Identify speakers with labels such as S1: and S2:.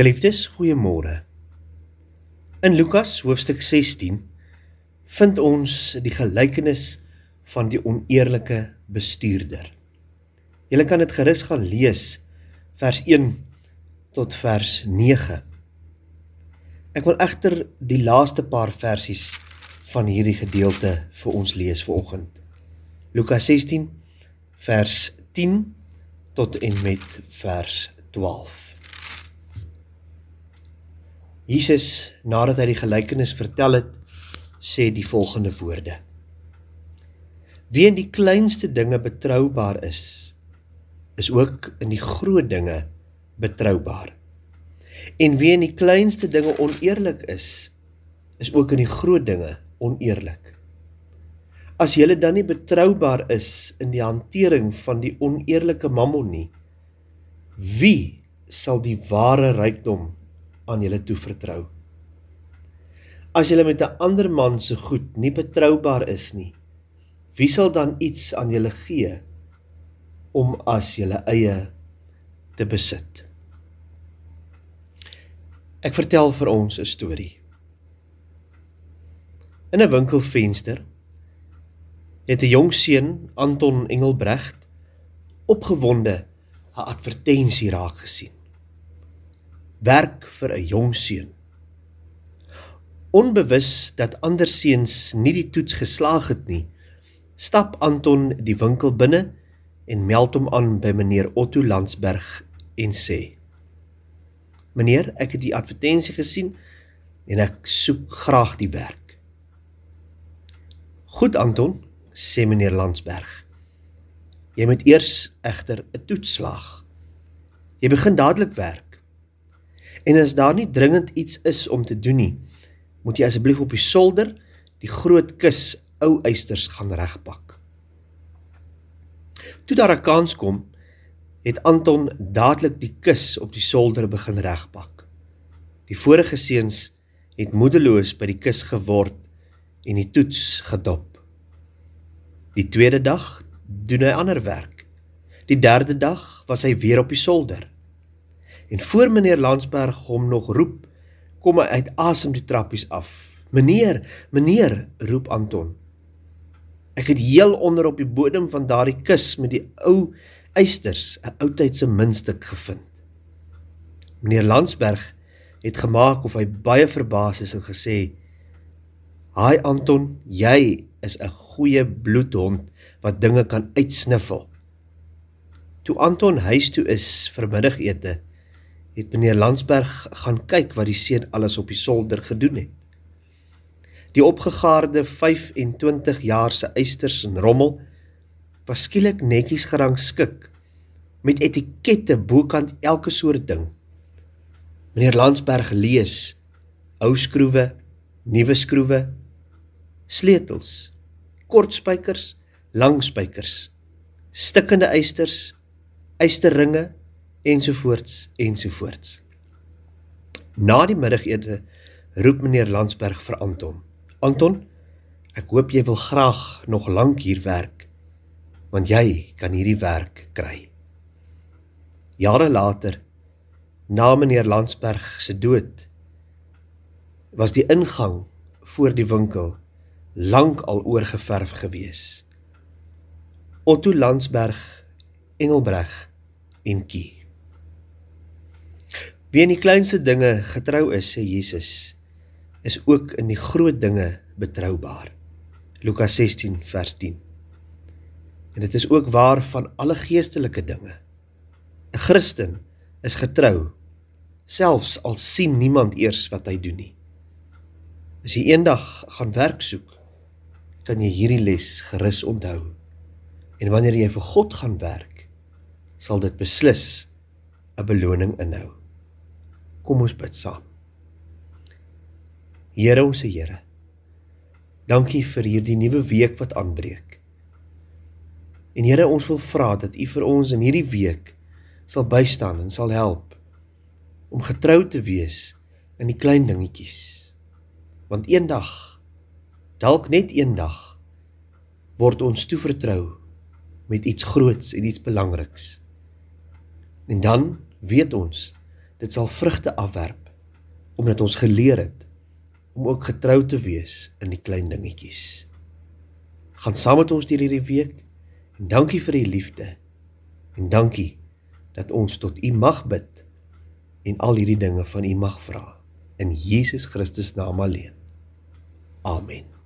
S1: Geliefdes, goeiemôre. In Lukas hoofstuk 16 vind ons die gelykenis van die oneerlike bestuurder. Julle kan dit gerus gaan lees vers 1 tot vers 9. Ek wil egter die laaste paar versies van hierdie gedeelte vir ons lees vanoggend. Lukas 16 vers 10 tot en met vers 12. Jesus nadat hy die gelykenis vertel het, sê die volgende woorde: Wie in die kleinste dinge betroubaar is, is ook in die groot dinge betroubaar. En wie in die kleinste dinge oneerlik is, is ook in die groot dinge oneerlik. As jy dan nie betroubaar is in die hantering van die oneerlike mammon nie, wie sal die ware rykdom aan julle toevertrou. As julle met 'n ander man se so goed nie betroubaar is nie, wie sal dan iets aan julle gee om as julle eie te besit? Ek vertel vir ons 'n storie. In 'n winkelfenster het 'n jong seun, Anton Engelbregt, opgewonde 'n advertensie raak gesien werk vir 'n jong seun. Onbewus dat ander seuns nie die toets geslaag het nie, stap Anton die winkel binne en meld hom aan by meneer Otto Landsberg en sê: "Meneer, ek het die advertensie gesien en ek soek graag die werk." "Goed Anton," sê meneer Landsberg. "Jy moet eers egter 'n toets slaag. Jy begin dadelik werk. En as daar nie dringend iets is om te doen nie, moet jy asseblief op die solder die groot kus ou eisters gaan regpak. Toe daar 'n kans kom, het Anton dadelik die kus op die solder begin regpak. Die vorige seuns het moedeloos by die kus geword en die toets gedop. Die tweede dag doen hy ander werk. Die derde dag was hy weer op die solder. En voor meneer Landsberg hom nog roep, kom hy uit asem die trappies af. "Meneer, meneer," roep Anton. Ek het heel onder op die bodem van daardie kus met die ou eisters 'n oudtydse muntstuk gevind. Meneer Landsberg het gemaak of hy baie verbaas is en gesê: "Haai Anton, jy is 'n goeie bloedhond wat dinge kan uitsniffel." Toe Anton huis toe is vir middagete, het meneer Landsberg gaan kyk wat die seun alles op die solder gedoen het. Die opgegaarde 25 jaar se eisters en rommel was skielik netjies gerangskik met etikette bokant elke soort ding. Meneer Landsberg lees ou skroewe, nuwe skroewe, sleutels, kort spykers, lang spykers, stikkende eisters, eisterringe ensovoorts ensovoorts. Na die middagete roep meneer Landsberg vir Anton. Anton, ek hoop jy wil graag nog lank hier werk want jy kan hierdie werk kry. Jare later, na meneer Landsberg se dood, was die ingang voor die winkel lank al oorgeverf gewees. Otto Landsberg, Engelbreg en Kie. Wie in die kleinste dinge getrou is, sê Jesus, is ook in die groot dinge betroubaar. Lukas 16 vers 10. En dit is ook waar van alle geestelike dinge. 'n Christen is getrou selfs al sien niemand eers wat hy doen nie. As jy eendag gaan werk soek, kan jy hierdie les gerus onthou. En wanneer jy vir God gaan werk, sal dit beslis 'n beloning inhou. Kom ons bid saam. Here ons Here. Dankie vir hierdie nuwe week wat aanbreek. En Here, ons wil vra dat U vir ons in hierdie week sal bystaan en sal help om getrou te wees in die klein dingetjies. Want eendag, dalk net eendag, word ons toevertrou met iets groots en iets belangriks. En dan weet ons dit sal vrugte afwerp omdat ons geleer het om ook getrou te wees in die klein dingetjies. Gaan saam met ons deur hierdie week en dankie vir u liefde en dankie dat ons tot u mag bid en al hierdie dinge van u mag vra in Jesus Christus naam alleen. Amen.